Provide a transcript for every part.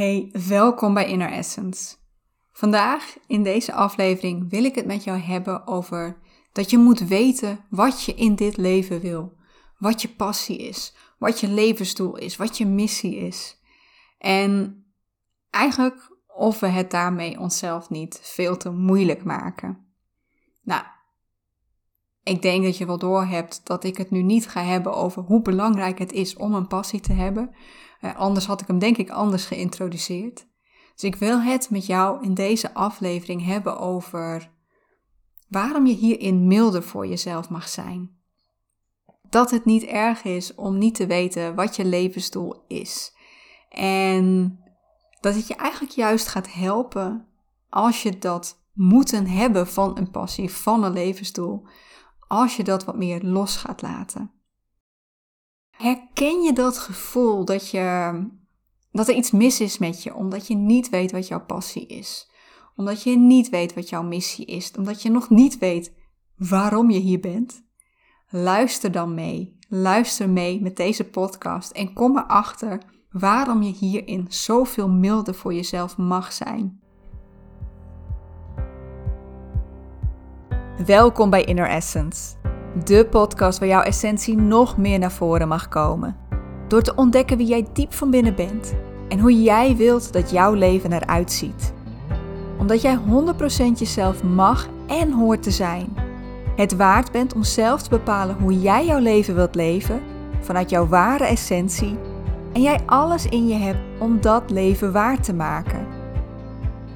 Hey, welkom bij Inner Essence. Vandaag in deze aflevering wil ik het met jou hebben over dat je moet weten wat je in dit leven wil. Wat je passie is, wat je levensdoel is, wat je missie is. En eigenlijk of we het daarmee onszelf niet veel te moeilijk maken. Nou, ik denk dat je wel doorhebt dat ik het nu niet ga hebben over hoe belangrijk het is om een passie te hebben. Uh, anders had ik hem denk ik anders geïntroduceerd. Dus ik wil het met jou in deze aflevering hebben over waarom je hierin milder voor jezelf mag zijn. Dat het niet erg is om niet te weten wat je levensdoel is. En dat het je eigenlijk juist gaat helpen als je dat moeten hebben van een passie, van een levensdoel, als je dat wat meer los gaat laten. Herken je dat gevoel dat, je, dat er iets mis is met je, omdat je niet weet wat jouw passie is? Omdat je niet weet wat jouw missie is, omdat je nog niet weet waarom je hier bent? Luister dan mee. Luister mee met deze podcast en kom erachter waarom je hierin zoveel milder voor jezelf mag zijn. Welkom bij Inner Essence, de podcast waar jouw essentie nog meer naar voren mag komen. Door te ontdekken wie jij diep van binnen bent en hoe jij wilt dat jouw leven eruit ziet. Omdat jij 100% jezelf mag en hoort te zijn. Het waard bent om zelf te bepalen hoe jij jouw leven wilt leven vanuit jouw ware essentie en jij alles in je hebt om dat leven waar te maken.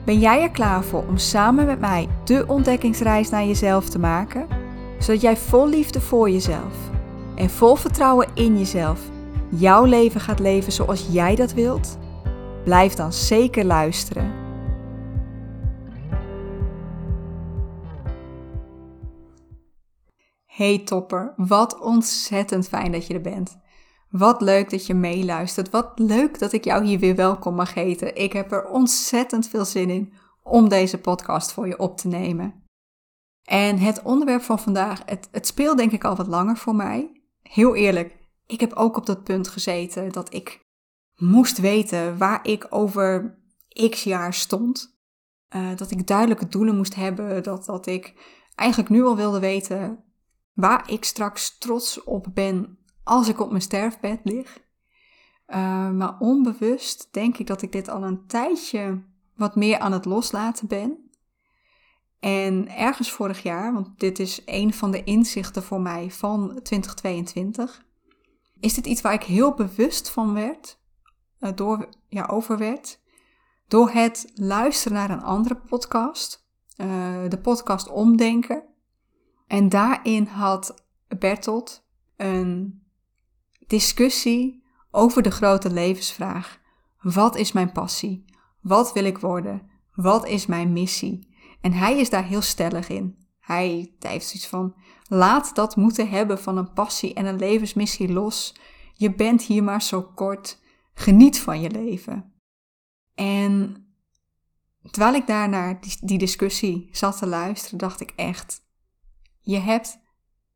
Ben jij er klaar voor om samen met mij de ontdekkingsreis naar jezelf te maken, zodat jij vol liefde voor jezelf en vol vertrouwen in jezelf jouw leven gaat leven zoals jij dat wilt? Blijf dan zeker luisteren. Hey topper, wat ontzettend fijn dat je er bent. Wat leuk dat je meeluistert. Wat leuk dat ik jou hier weer welkom mag heten. Ik heb er ontzettend veel zin in om deze podcast voor je op te nemen. En het onderwerp van vandaag, het, het speelt denk ik al wat langer voor mij. Heel eerlijk, ik heb ook op dat punt gezeten dat ik moest weten waar ik over x jaar stond. Uh, dat ik duidelijke doelen moest hebben. Dat, dat ik eigenlijk nu al wilde weten waar ik straks trots op ben als ik op mijn sterfbed lig. Uh, maar onbewust denk ik dat ik dit al een tijdje wat meer aan het loslaten ben. En ergens vorig jaar, want dit is een van de inzichten voor mij van 2022, is dit iets waar ik heel bewust van werd, uh, door, ja, over werd, door het luisteren naar een andere podcast, uh, de podcast Omdenken. En daarin had Bertolt een discussie over de grote levensvraag. Wat is mijn passie? Wat wil ik worden? Wat is mijn missie? En hij is daar heel stellig in. Hij, heeft zoiets van: laat dat moeten hebben van een passie en een levensmissie los. Je bent hier maar zo kort. Geniet van je leven. En terwijl ik daar naar die, die discussie zat te luisteren, dacht ik echt: je hebt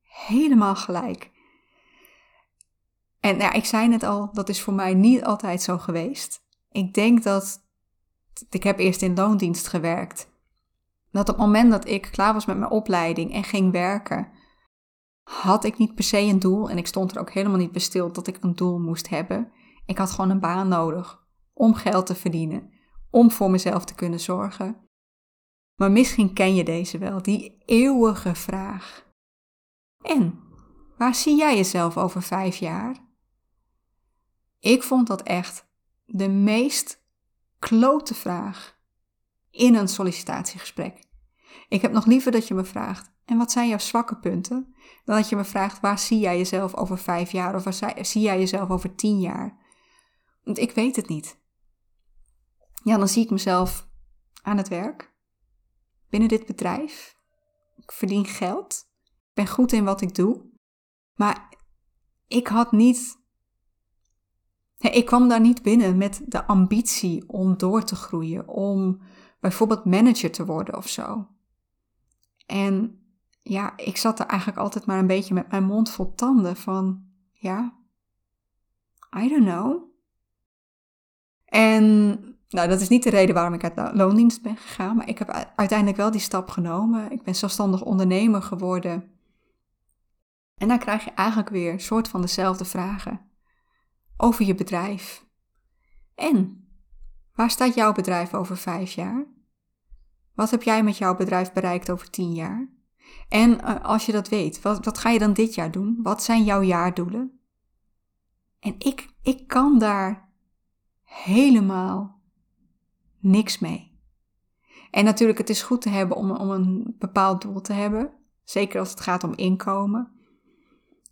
helemaal gelijk. En ja, ik zei net al, dat is voor mij niet altijd zo geweest. Ik denk dat. Ik heb eerst in loondienst gewerkt. Dat op het moment dat ik klaar was met mijn opleiding en ging werken, had ik niet per se een doel. En ik stond er ook helemaal niet besteld dat ik een doel moest hebben. Ik had gewoon een baan nodig om geld te verdienen, om voor mezelf te kunnen zorgen. Maar misschien ken je deze wel, die eeuwige vraag. En waar zie jij jezelf over vijf jaar? Ik vond dat echt de meest klote vraag in een sollicitatiegesprek. Ik heb nog liever dat je me vraagt: en wat zijn jouw zwakke punten? Dan dat je me vraagt: waar zie jij jezelf over vijf jaar of waar zie jij jezelf over tien jaar? Want ik weet het niet. Ja, dan zie ik mezelf aan het werk, binnen dit bedrijf. Ik verdien geld. Ik ben goed in wat ik doe. Maar ik had niet ik kwam daar niet binnen met de ambitie om door te groeien, om bijvoorbeeld manager te worden of zo. En ja, ik zat er eigenlijk altijd maar een beetje met mijn mond vol tanden van, ja, I don't know. En nou, dat is niet de reden waarom ik uit loondienst ben gegaan, maar ik heb uiteindelijk wel die stap genomen. Ik ben zelfstandig ondernemer geworden. En dan krijg je eigenlijk weer een soort van dezelfde vragen over je bedrijf. En waar staat jouw bedrijf over vijf jaar? Wat heb jij met jouw bedrijf bereikt over tien jaar? En uh, als je dat weet, wat, wat ga je dan dit jaar doen? Wat zijn jouw jaardoelen? En ik, ik kan daar helemaal niks mee. En natuurlijk, het is goed te hebben om, om een bepaald doel te hebben. Zeker als het gaat om inkomen.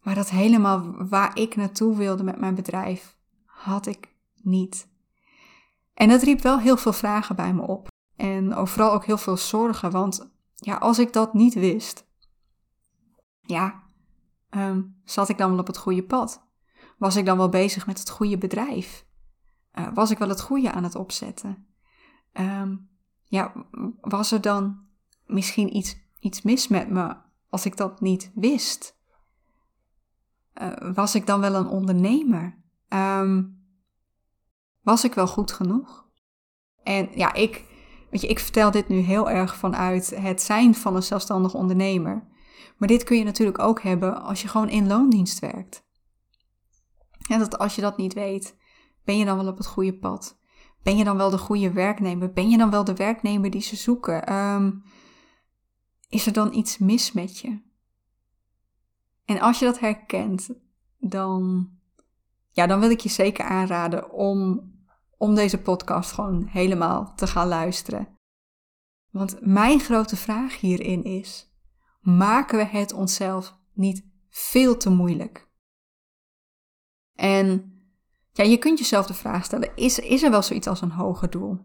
Maar dat helemaal waar ik naartoe wilde met mijn bedrijf, had ik niet. En dat riep wel heel veel vragen bij me op. En vooral ook heel veel zorgen, want ja, als ik dat niet wist, ja, um, zat ik dan wel op het goede pad? Was ik dan wel bezig met het goede bedrijf? Uh, was ik wel het goede aan het opzetten? Um, ja, was er dan misschien iets, iets mis met me als ik dat niet wist? Uh, was ik dan wel een ondernemer? Um, was ik wel goed genoeg? En ja, ik, ik vertel dit nu heel erg vanuit het zijn van een zelfstandig ondernemer. Maar dit kun je natuurlijk ook hebben als je gewoon in loondienst werkt. En dat als je dat niet weet, ben je dan wel op het goede pad? Ben je dan wel de goede werknemer? Ben je dan wel de werknemer die ze zoeken? Um, is er dan iets mis met je? En als je dat herkent, dan, ja, dan wil ik je zeker aanraden om, om deze podcast gewoon helemaal te gaan luisteren. Want mijn grote vraag hierin is: maken we het onszelf niet veel te moeilijk? En ja, je kunt jezelf de vraag stellen: is, is er wel zoiets als een hoger doel?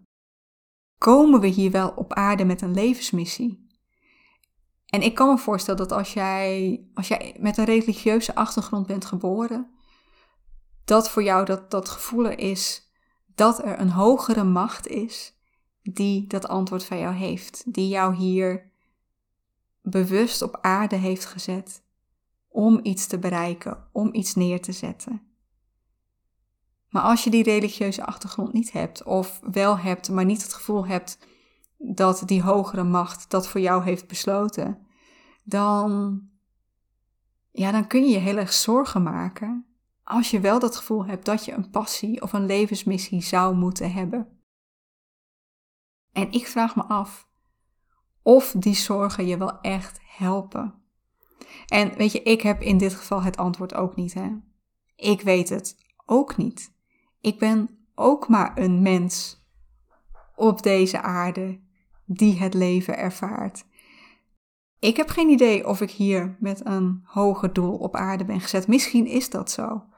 Komen we hier wel op aarde met een levensmissie? En ik kan me voorstellen dat als jij, als jij met een religieuze achtergrond bent geboren, dat voor jou dat, dat gevoel er is dat er een hogere macht is die dat antwoord van jou heeft, die jou hier bewust op aarde heeft gezet om iets te bereiken, om iets neer te zetten. Maar als je die religieuze achtergrond niet hebt, of wel hebt, maar niet het gevoel hebt dat die hogere macht dat voor jou heeft besloten, dan, ja, dan kun je je heel erg zorgen maken als je wel dat gevoel hebt dat je een passie of een levensmissie zou moeten hebben. En ik vraag me af of die zorgen je wel echt helpen. En weet je, ik heb in dit geval het antwoord ook niet, hè. Ik weet het ook niet. Ik ben ook maar een mens op deze aarde die het leven ervaart. Ik heb geen idee of ik hier met een hoger doel op aarde ben gezet. Misschien is dat zo.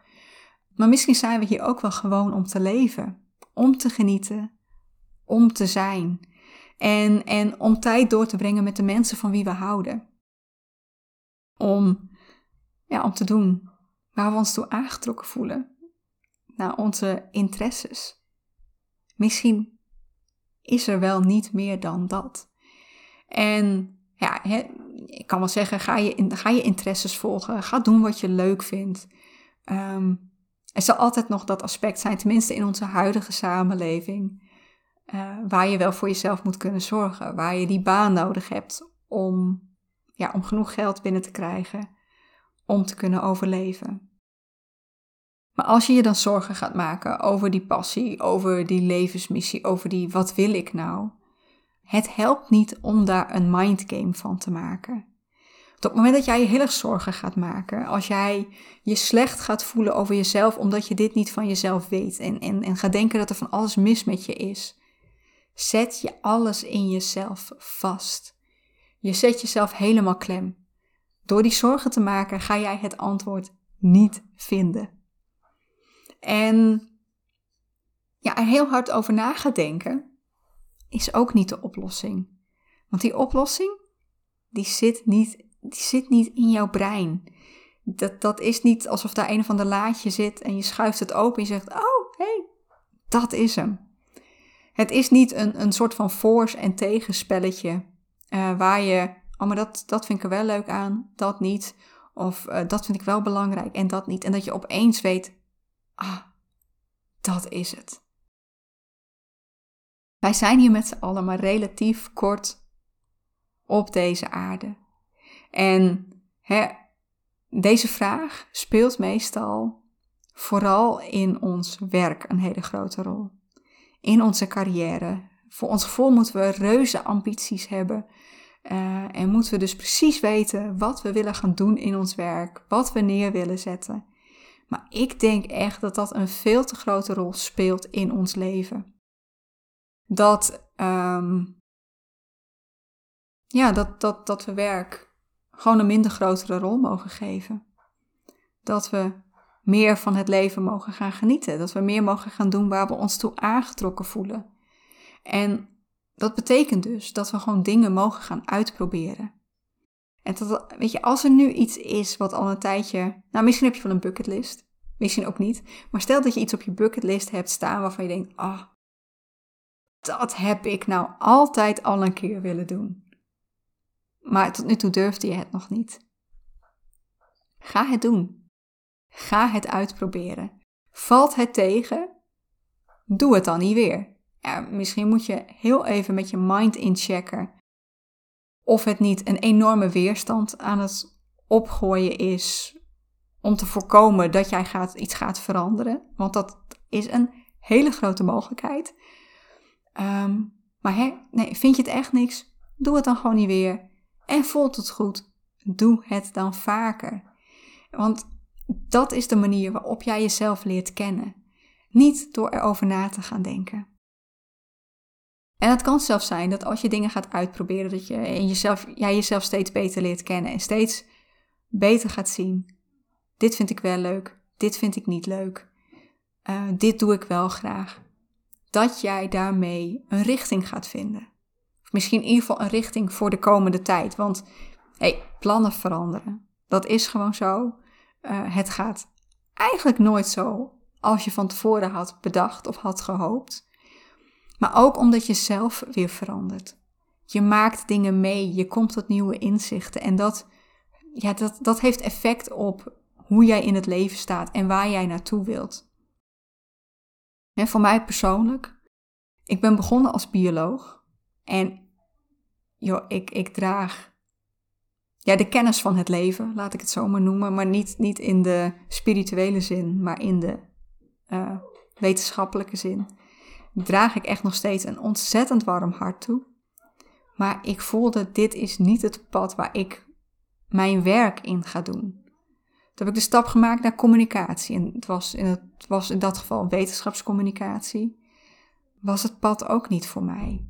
Maar misschien zijn we hier ook wel gewoon om te leven, om te genieten, om te zijn en, en om tijd door te brengen met de mensen van wie we houden. Om, ja, om te doen waar we ons toe aangetrokken voelen, naar onze interesses. Misschien is er wel niet meer dan dat. En ja, ik kan wel zeggen, ga je, ga je interesses volgen, ga doen wat je leuk vindt. Um, er zal altijd nog dat aspect zijn, tenminste in onze huidige samenleving, uh, waar je wel voor jezelf moet kunnen zorgen, waar je die baan nodig hebt om, ja, om genoeg geld binnen te krijgen om te kunnen overleven. Maar als je je dan zorgen gaat maken over die passie, over die levensmissie, over die wat wil ik nou, het helpt niet om daar een mindgame van te maken. Op het moment dat jij je heel erg zorgen gaat maken, als jij je slecht gaat voelen over jezelf omdat je dit niet van jezelf weet en, en, en gaat denken dat er van alles mis met je is, zet je alles in jezelf vast. Je zet jezelf helemaal klem. Door die zorgen te maken ga jij het antwoord niet vinden. En ja, er heel hard over na gaan denken is ook niet de oplossing. Want die oplossing, die zit niet, die zit niet in jouw brein. Dat, dat is niet alsof daar een of ander laadje zit en je schuift het open en je zegt, oh, hé, hey, dat is hem. Het is niet een, een soort van force- en tegenspelletje uh, waar je, oh, maar dat, dat vind ik er wel leuk aan, dat niet. Of uh, dat vind ik wel belangrijk en dat niet. En dat je opeens weet, ah, dat is het. Wij zijn hier met z'n allen maar relatief kort op deze aarde. En hè, deze vraag speelt meestal vooral in ons werk een hele grote rol. In onze carrière. Voor ons gevoel moeten we reuze ambities hebben. Uh, en moeten we dus precies weten wat we willen gaan doen in ons werk, wat we neer willen zetten. Maar ik denk echt dat dat een veel te grote rol speelt in ons leven. Dat, um, ja, dat, dat, dat we werk gewoon een minder grotere rol mogen geven. Dat we meer van het leven mogen gaan genieten. Dat we meer mogen gaan doen waar we ons toe aangetrokken voelen. En dat betekent dus dat we gewoon dingen mogen gaan uitproberen. En dat, weet je, als er nu iets is wat al een tijdje. Nou, misschien heb je wel een bucketlist. Misschien ook niet. Maar stel dat je iets op je bucketlist hebt staan waarvan je denkt: ah, oh, dat heb ik nou altijd al een keer willen doen. Maar tot nu toe durfde je het nog niet. Ga het doen. Ga het uitproberen. Valt het tegen? Doe het dan niet weer. Misschien moet je heel even met je mind inchecken of het niet een enorme weerstand aan het opgooien is om te voorkomen dat jij gaat, iets gaat veranderen. Want dat is een hele grote mogelijkheid. Ehm, maar nee, vind je het echt niks? Doe het dan gewoon niet weer. En voelt het goed? Doe het dan vaker. Want dat is de manier waarop jij jezelf leert kennen. Niet door erover na te gaan denken. En het kan zelfs zijn dat als je dingen gaat uitproberen, dat je in jezelf, jij jezelf steeds beter leert kennen en steeds beter gaat zien. Dit vind ik wel leuk, dit vind ik niet leuk, uh, dit doe ik wel graag. Dat jij daarmee een richting gaat vinden. Misschien in ieder geval een richting voor de komende tijd. Want hey, plannen veranderen. Dat is gewoon zo. Uh, het gaat eigenlijk nooit zo als je van tevoren had bedacht of had gehoopt. Maar ook omdat je zelf weer verandert. Je maakt dingen mee, je komt tot nieuwe inzichten. En dat, ja, dat, dat heeft effect op hoe jij in het leven staat en waar jij naartoe wilt. En voor mij persoonlijk, ik ben begonnen als bioloog. En joh, ik, ik draag ja, de kennis van het leven, laat ik het zo maar noemen. Maar niet, niet in de spirituele zin, maar in de uh, wetenschappelijke zin draag ik echt nog steeds een ontzettend warm hart toe. Maar ik voelde, dit is niet het pad waar ik mijn werk in ga doen. Toen heb ik de stap gemaakt naar communicatie. En het was in, het was in dat geval wetenschapscommunicatie. Was het pad ook niet voor mij.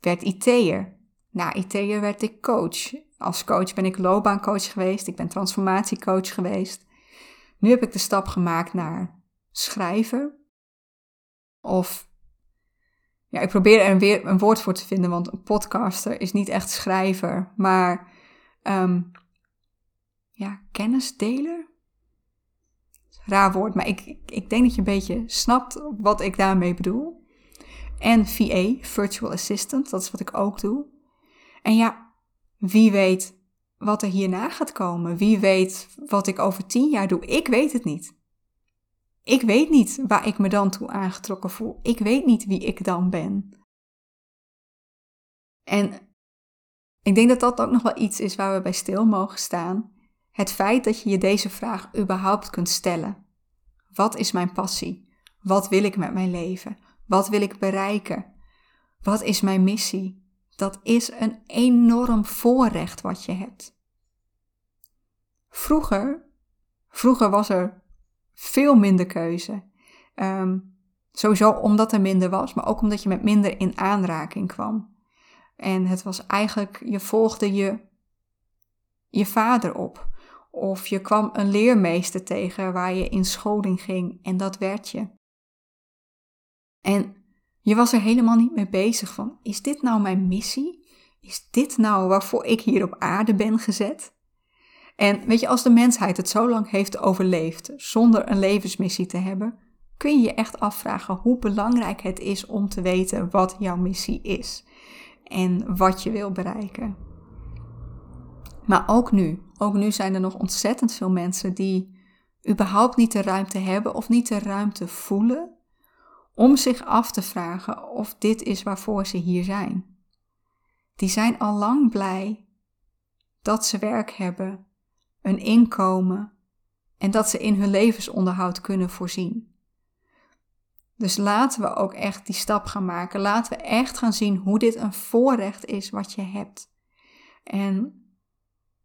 Werd IT'er. Na IT'er werd ik coach. Als coach ben ik loopbaancoach geweest. Ik ben transformatiecoach geweest. Nu heb ik de stap gemaakt naar schrijver. Of ja, ik probeer er weer een woord voor te vinden, want een podcaster is niet echt schrijver, maar um, ja, kennisdeler? Raar woord, maar ik, ik denk dat je een beetje snapt wat ik daarmee bedoel. En VA, Virtual Assistant, dat is wat ik ook doe. En ja, wie weet wat er hierna gaat komen? Wie weet wat ik over tien jaar doe? Ik weet het niet. Ik weet niet waar ik me dan toe aangetrokken voel. Ik weet niet wie ik dan ben. En ik denk dat dat ook nog wel iets is waar we bij stil mogen staan. Het feit dat je je deze vraag überhaupt kunt stellen. Wat is mijn passie? Wat wil ik met mijn leven? Wat wil ik bereiken? Wat is mijn missie? Dat is een enorm voorrecht wat je hebt. Vroeger, vroeger was er veel minder keuze. Ehm, sowieso omdat er minder was, maar ook omdat je met minder in aanraking kwam. En het was eigenlijk, je volgde je, je vader op. Of je kwam een leermeester tegen waar je in scholing ging en dat werd je. En je was er helemaal niet mee bezig van, is dit nou mijn missie? Is dit nou waarvoor ik hier op aarde ben gezet? En weet je, als de mensheid het zo lang heeft overleefd zonder een levensmissie te hebben, kun je je echt afvragen hoe belangrijk het is om te weten wat jouw missie is en wat je wil bereiken. Maar ook nu, ook nu zijn er nog ontzettend veel mensen die überhaupt niet de ruimte hebben of niet de ruimte voelen om zich af te vragen of dit is waarvoor ze hier zijn. Die zijn al lang blij dat ze werk hebben, een inkomen en dat ze in hun levensonderhoud kunnen voorzien. Dus laten we ook echt die stap gaan maken. Laten we echt gaan zien hoe dit een voorrecht is wat je hebt. En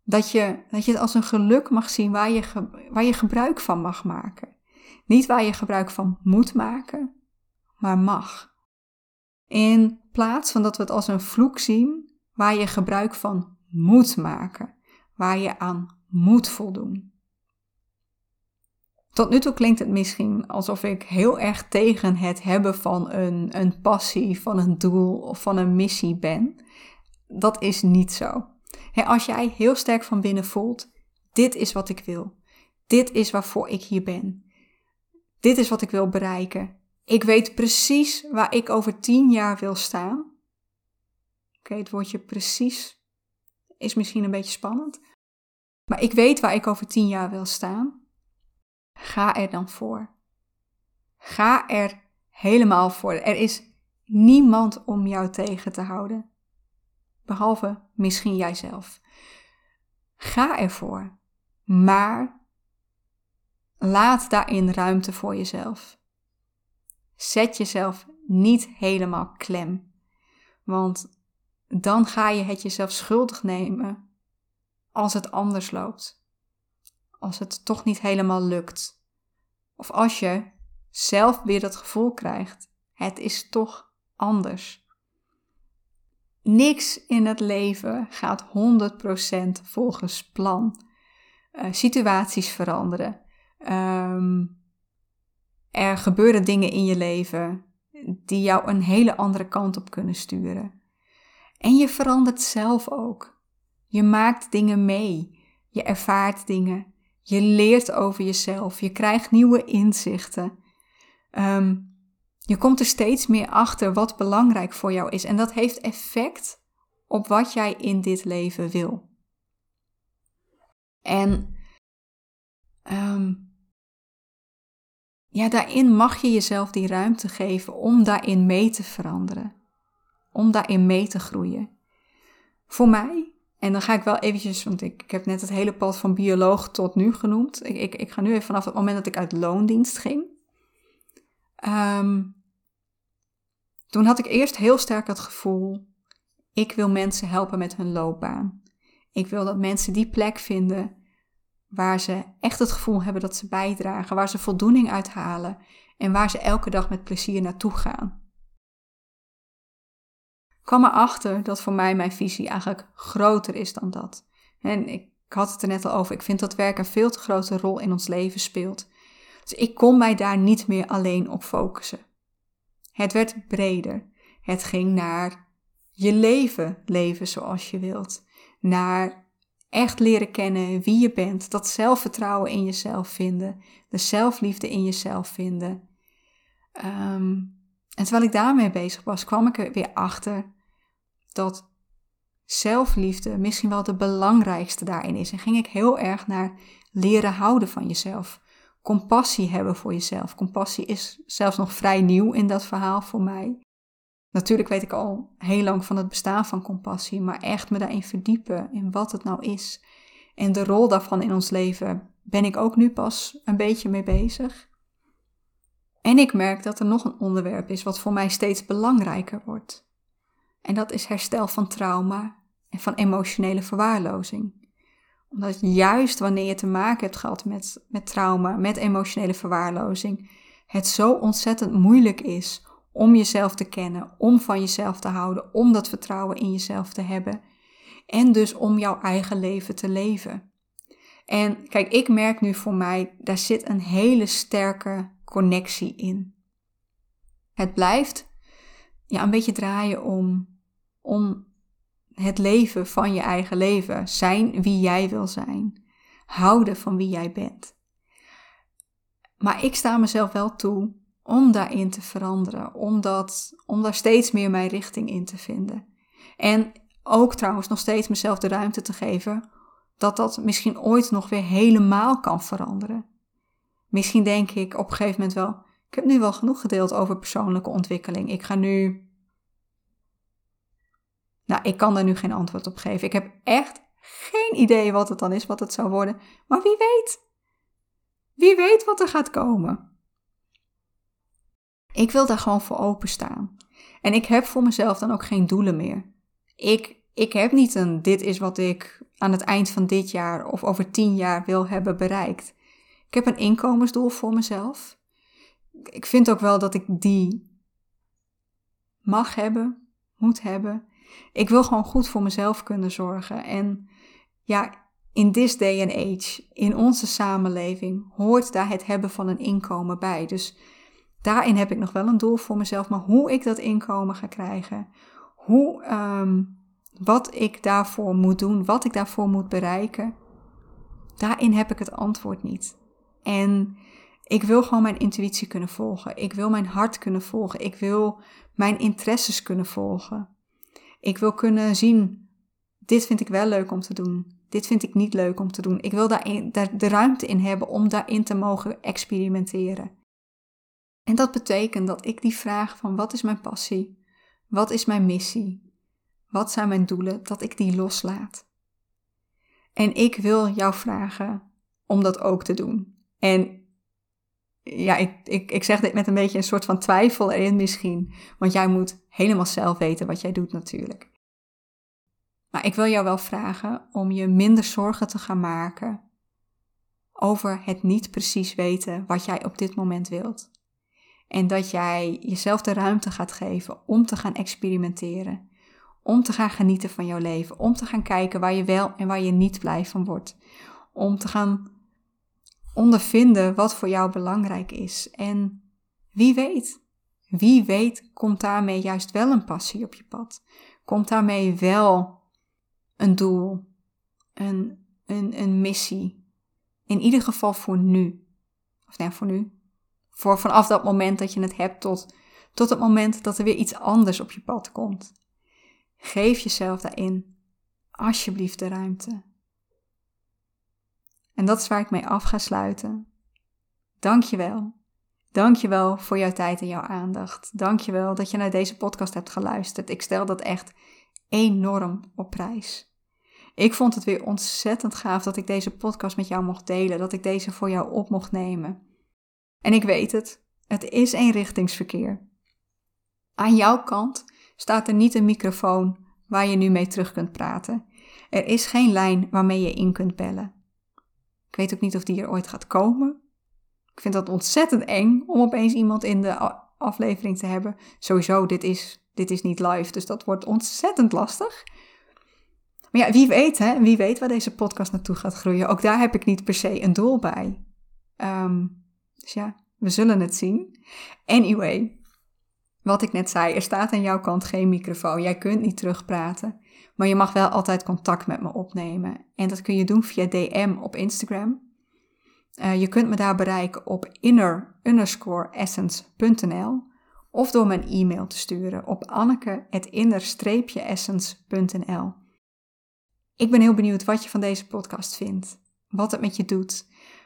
dat je, dat je het als een geluk mag zien waar je, waar je gebruik van mag maken. Niet waar je gebruik van moet maken, maar mag. In plaats van dat we het als een vloek zien waar je gebruik van moet maken, waar je aan moet voldoen. Tot nu toe klinkt het misschien alsof ik heel erg tegen het hebben van een, een passie, van een doel of van een missie ben. Dat is niet zo. als jij heel sterk van binnen voelt, dit is wat ik wil. Dit is waarvoor ik hier ben. Dit is wat ik wil bereiken. Ik weet precies waar ik over tien jaar wil staan. Oké, het woordje precies is misschien een beetje spannend. Maar ik weet waar ik over tien jaar wil staan. Ga er dan voor. Ga er helemaal voor. Er is niemand om jou tegen te houden. Behalve misschien jijzelf. Ga ervoor. Maar laat daarin ruimte voor jezelf. Zet jezelf niet helemaal klem. Want dan ga je het jezelf schuldig nemen als het anders loopt als het toch niet helemaal lukt. Of als je zelf weer dat gevoel krijgt, het is toch anders. Niks in het leven gaat 100% volgens plan. Uh, situaties veranderen. Ehm, er gebeuren dingen in je leven die jou een hele andere kant op kunnen sturen. En je verandert zelf ook. Je maakt dingen mee. Je ervaart dingen. Je leert over jezelf. Je krijgt nieuwe inzichten. Ehm, je komt er steeds meer achter wat belangrijk voor jou is. En dat heeft effect op wat jij in dit leven wil. En ehm, ja, daarin mag je jezelf die ruimte geven om daarin mee te veranderen. Om daarin mee te groeien. Voor mij en dan ga ik wel eventjes, want ik, ik heb net het hele pad van bioloog tot nu genoemd. Ik, ik, ga nu even vanaf het moment dat ik uit loondienst ging. Ehm, toen had ik eerst heel sterk het gevoel, ik wil mensen helpen met hun loopbaan. Ik wil dat mensen die plek vinden waar ze echt het gevoel hebben dat ze bijdragen, waar ze voldoening uithalen en waar ze elke dag met plezier naartoe gaan kwam erachter dat voor mij mijn visie eigenlijk groter is dan dat. En ik had het er net al over, ik vind dat werk een veel te grote rol in ons leven speelt. Dus ik kon mij daar niet meer alleen op focussen. Het werd breder. Het ging naar je leven leven zoals je wilt. Naar echt leren kennen wie je bent. Dat zelfvertrouwen in jezelf vinden. De zelfliefde in jezelf vinden. Ehm, en terwijl ik daarmee bezig was, kwam ik er weer achter dat zelfliefde misschien wel de belangrijkste daarin is. En ging ik heel erg naar leren houden van jezelf. Compassie hebben voor jezelf. Compassie is zelfs nog vrij nieuw in dat verhaal voor mij. Natuurlijk weet ik al heel lang van het bestaan van compassie, maar echt me daarin verdiepen in wat het nou is. En de rol daarvan in ons leven ben ik ook nu pas een beetje mee bezig. En ik merk dat er nog een onderwerp is wat voor mij steeds belangrijker wordt. En dat is herstel van trauma en van emotionele verwaarlozing. Omdat juist wanneer je te maken hebt gehad met, met trauma, met emotionele verwaarlozing, het zo ontzettend moeilijk is om jezelf te kennen, om van jezelf te houden, om dat vertrouwen in jezelf te hebben en dus om jouw eigen leven te leven. En kijk, ik merk nu voor mij, daar zit een hele sterke connectie in. Het blijft ja, een beetje draaien om om het leven van je eigen leven. Zijn wie jij wil zijn. Houden van wie jij bent. Maar ik sta mezelf wel toe om daarin te veranderen. Om, om daar steeds meer mijn richting in te vinden. En ook trouwens nog steeds mezelf de ruimte te geven dat dat misschien ooit nog weer helemaal kan veranderen. Misschien denk ik op een gegeven moment wel, ik heb nu wel genoeg gedeeld over persoonlijke ontwikkeling. Ik ga nu. Nou, ik kan daar nu geen antwoord op geven. Ik heb echt geen idee wat het dan is, wat het zou worden. Maar wie weet. Wie weet wat er gaat komen. Ik wil daar gewoon voor openstaan. En ik heb voor mezelf dan ook geen doelen meer. Ik, ik heb niet een dit is wat ik aan het eind van dit jaar of over tien jaar wil hebben bereikt. Ik heb een inkomensdoel voor mezelf. Ik vind ook wel dat ik die mag hebben, moet hebben. Ik wil gewoon goed voor mezelf kunnen zorgen. En ja, in this day and age, in onze samenleving, hoort daar het hebben van een inkomen bij. Dus daarin heb ik nog wel een doel voor mezelf. Maar hoe ik dat inkomen ga krijgen, hoe, ehm, wat ik daarvoor moet doen, wat ik daarvoor moet bereiken, daarin heb ik het antwoord niet. En ik wil gewoon mijn intuïtie kunnen volgen. Ik wil mijn hart kunnen volgen. Ik wil mijn interesses kunnen volgen. Ik wil kunnen zien, dit vind ik wel leuk om te doen. Dit vind ik niet leuk om te doen. Ik wil de ruimte in hebben om daarin te mogen experimenteren. En dat betekent dat ik die vraag van wat is mijn passie? Wat is mijn missie? Wat zijn mijn doelen? Dat ik die loslaat. En ik wil jou vragen om dat ook te doen. En ja, ik, ik, ik zeg dit met een beetje een soort van twijfel erin misschien. Want jij moet helemaal zelf weten wat jij doet natuurlijk. Maar ik wil jou wel vragen om je minder zorgen te gaan maken over het niet precies weten wat jij op dit moment wilt. En dat jij jezelf de ruimte gaat geven om te gaan experimenteren. Om te gaan genieten van jouw leven. Om te gaan kijken waar je wel en waar je niet blij van wordt. Om te gaan ondervinden wat voor jou belangrijk is. En wie weet, wie weet komt daarmee juist wel een passie op je pad. Komt daarmee wel een doel, een, een, een missie. In ieder geval voor nu. Of nee, voor nu. Voor vanaf dat moment dat je het hebt tot, tot het moment dat er weer iets anders op je pad komt. Geef jezelf daarin alsjeblieft de ruimte. En dat is waar ik mee af ga sluiten. Dankjewel. Dankjewel voor jouw tijd en jouw aandacht. Dankjewel dat je naar deze podcast hebt geluisterd. Ik stel dat echt enorm op prijs. Ik vond het weer ontzettend gaaf dat ik deze podcast met jou mocht delen, dat ik deze voor jou op mocht nemen. En ik weet het, het is eenrichtingsverkeer. Aan jouw kant staat er niet een microfoon waar je nu mee terug kunt praten. Er is geen lijn waarmee je in kunt bellen. Ik weet ook niet of die er ooit gaat komen. Ik vind dat ontzettend eng om opeens iemand in de aflevering te hebben. Sowieso, dit is, dit is niet live, dus dat wordt ontzettend lastig. Maar ja, wie weet, hè? Wie weet waar deze podcast naartoe gaat groeien. Ook daar heb ik niet per se een doel bij. Ehm, dus ja, we zullen het zien. Anyway, wat ik net zei, er staat aan jouw kant geen microfoon. Jij kunt niet terugpraten. Maar je mag wel altijd contact met me opnemen. En dat kun je doen via DM op Instagram. Uh, je kunt me daar bereiken op inner-essence.nl of door mijn e-mail te sturen op anneke.inner-essence.nl. Ik ben heel benieuwd wat je van deze podcast vindt, wat het met je doet.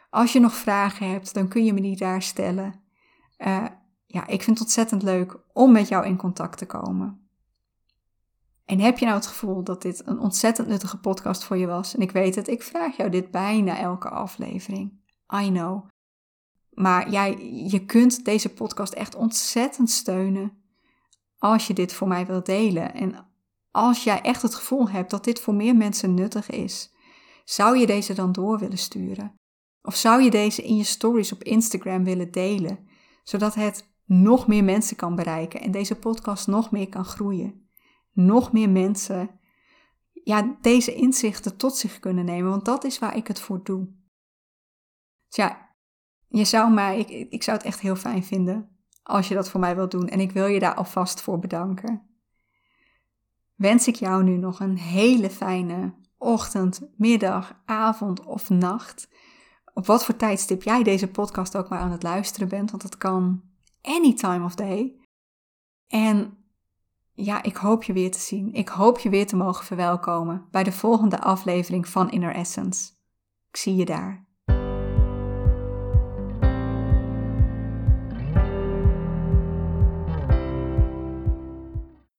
Als je nog vragen hebt, dan kun je me die daar stellen. Uh, ja, ik vind het ontzettend leuk om met jou in contact te komen. En heb je nou het gevoel dat dit een ontzettend nuttige podcast voor je was? En ik weet het, ik vraag jou dit bijna elke aflevering. I know. Maar jij, je kunt deze podcast echt ontzettend steunen als je dit voor mij wilt delen. En als jij echt het gevoel hebt dat dit voor meer mensen nuttig is, zou je deze dan door willen sturen? Of zou je deze in je stories op Instagram willen delen, zodat het nog meer mensen kan bereiken en deze podcast nog meer kan groeien? nog meer mensen ja, deze inzichten tot zich kunnen nemen. Want dat is waar ik het voor doe. Dus ja, je zou mij, ik, ik zou het echt heel fijn vinden als je dat voor mij wilt doen. En ik wil je daar alvast voor bedanken. Wens ik jou nu nog een hele fijne ochtend, middag, avond of nacht. Op wat voor tijdstip jij deze podcast ook maar aan het luisteren bent, want dat kan any time of day. En ja, ik hoop je weer te zien. Ik hoop je weer te mogen verwelkomen bij de volgende aflevering van Inner Essence. Ik zie je daar.